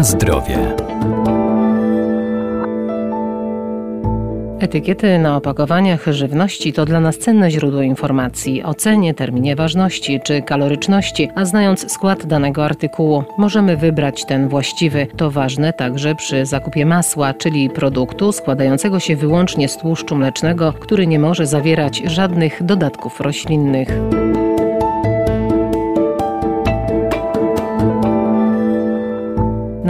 Zdrowie. Etykiety na opakowaniach żywności to dla nas cenne źródło informacji o cenie, terminie ważności czy kaloryczności, a znając skład danego artykułu, możemy wybrać ten właściwy. To ważne także przy zakupie masła, czyli produktu składającego się wyłącznie z tłuszczu mlecznego, który nie może zawierać żadnych dodatków roślinnych.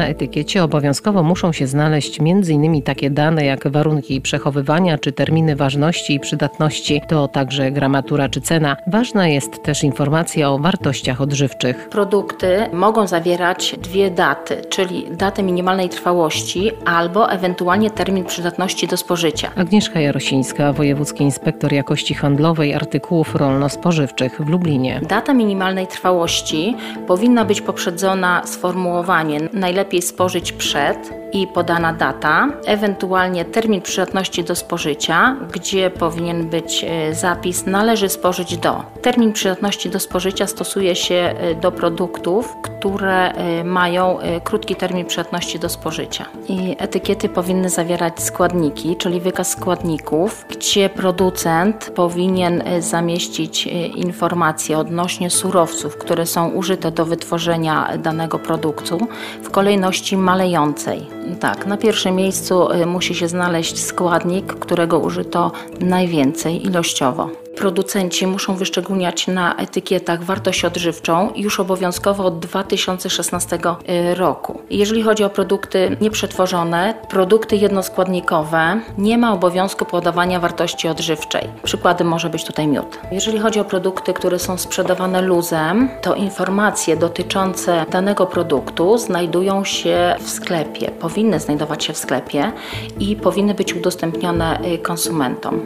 Na etykiecie obowiązkowo muszą się znaleźć m.in. takie dane jak warunki przechowywania czy terminy ważności i przydatności, to także gramatura czy cena. Ważna jest też informacja o wartościach odżywczych. Produkty mogą zawierać dwie daty, czyli datę minimalnej trwałości albo ewentualnie termin przydatności do spożycia. Agnieszka Jarosińska, wojewódzki inspektor jakości handlowej artykułów rolno-spożywczych w Lublinie. Data minimalnej trwałości powinna być poprzedzona sformułowaniem najlepiej lepiej spożyć przed i podana data, ewentualnie termin przydatności do spożycia, gdzie powinien być e, zapis należy spożyć do. Termin przydatności do spożycia stosuje się e, do produktów, które e, mają krótki termin przydatności do spożycia. I etykiety powinny zawierać składniki, czyli wykaz składników, gdzie producent powinien zamieścić informacje odnośnie surowców, które są użyte do wytworzenia danego produktu w kolejności malejącej. Tak, na pierwszym miejscu y, musi się znaleźć składnik, którego użyto najwięcej ilościowo. Producenci muszą wyszczególniać na etykietach wartość odżywczą już obowiązkowo od 2016 y, roku. Jeżeli chodzi o produkty nieprzetworzone, produkty jednoskładnikowe, nie ma obowiązku podawania wartości odżywczej. Przykładem może być tutaj miód. Jeżeli chodzi o produkty, które są sprzedawane luzem, to informacje dotyczące danego produktu znajdują się w sklepie, powinny znajdować się w sklepie i powinny być udostępnione y, konsumentom.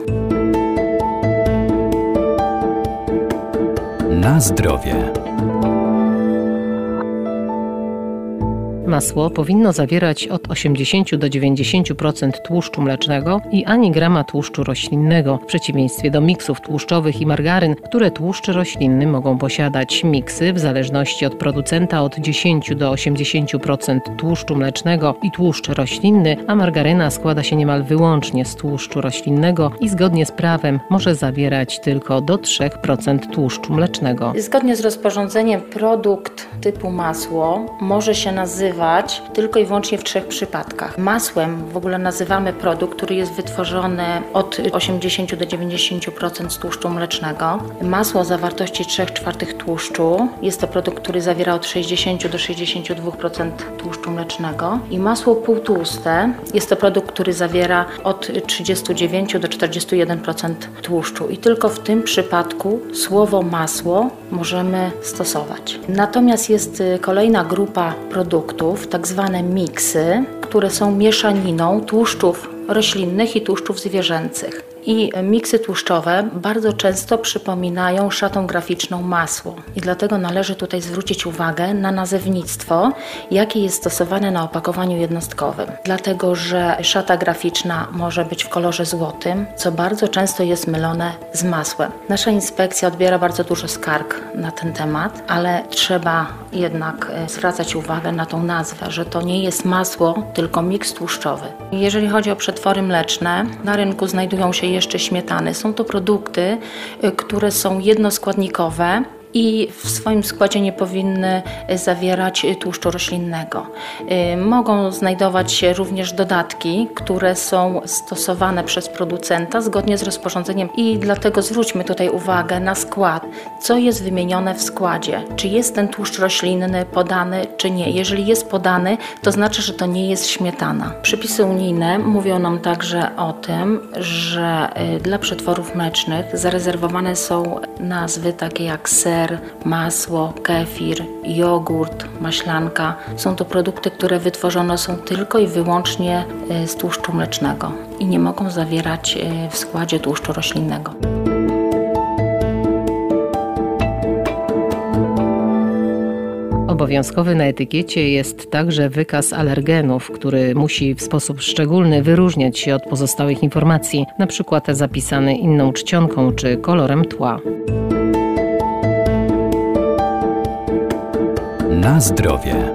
Na zdrowie. Masło powinno zawierać od 80 do 90% tłuszczu mlecznego i ani grama tłuszczu roślinnego, w przeciwieństwie do miksów tłuszczowych i margaryn, które tłuszcz roślinny mogą posiadać. Miksy, w zależności od producenta, od 10 do 80% tłuszczu mlecznego i tłuszcz roślinny, a margaryna składa się niemal wyłącznie z tłuszczu roślinnego i zgodnie z prawem może zawierać tylko do 3% tłuszczu mlecznego. Zgodnie z rozporządzeniem produkt typu masło może się nazywać nazywać tylko i wyłącznie w trzech przypadkach. Masłem w ogóle nazywamy produkt, który jest wytworzony od 80 do 90% z tłuszczu mlecznego. Masło o zawartości 3 czwartych tłuszczu jest to produkt, który zawiera od 60 do 62% tłuszczu mlecznego. I masło półtłuste jest to produkt, który zawiera od 39 do 41% tłuszczu. I tylko w tym przypadku słowo masło możemy stosować. Natomiast jest y, kolejna grupa produktów, tak zwane miksy, które są mieszaniną tłuszczów roślinnych i tłuszczów zwierzęcych i miksy tłuszczowe bardzo często przypominają szatą graficzną masło. I dlatego należy tutaj zwrócić uwagę na nazewnictwo, jakie jest stosowane na opakowaniu jednostkowym. Dlatego, że szata graficzna może być w kolorze złotym, co bardzo często jest mylone z masłem. Nasza inspekcja odbiera bardzo dużo skarg na ten temat, ale trzeba jednak e, zwracać uwagę na tą nazwę, że to nie jest masło, tylko miks tłuszczowy. Jeżeli chodzi o przetwory mleczne, na rynku znajdują się jeszcze śmietany. Są to produkty, y, które są jednoskładnikowe, i w swoim składzie nie powinny zawierać tłuszczu roślinnego. Y, mogą znajdować się również dodatki, które są stosowane przez producenta zgodnie z rozporządzeniem i dlatego zwróćmy tutaj uwagę na skład, co jest wymienione w składzie, czy jest ten tłuszcz roślinny podany, czy nie. Jeżeli jest podany, to znaczy, że to nie jest śmietana. Przepisy unijne mówią nam także o tym, że y, dla przetworów mlecznych zarezerwowane są nazwy takie jak ser, masło, kefir, jogurt, maślanka. Są to produkty, które wytworzone są tylko i wyłącznie e, z tłuszczu mlecznego i nie mogą zawierać e, w składzie tłuszczu roślinnego. Obowiązkowy na etykiecie jest także wykaz alergenów, który musi w sposób szczególny wyróżniać się od pozostałych informacji, np. zapisany inną czcionką czy kolorem tła. Na zdrowie.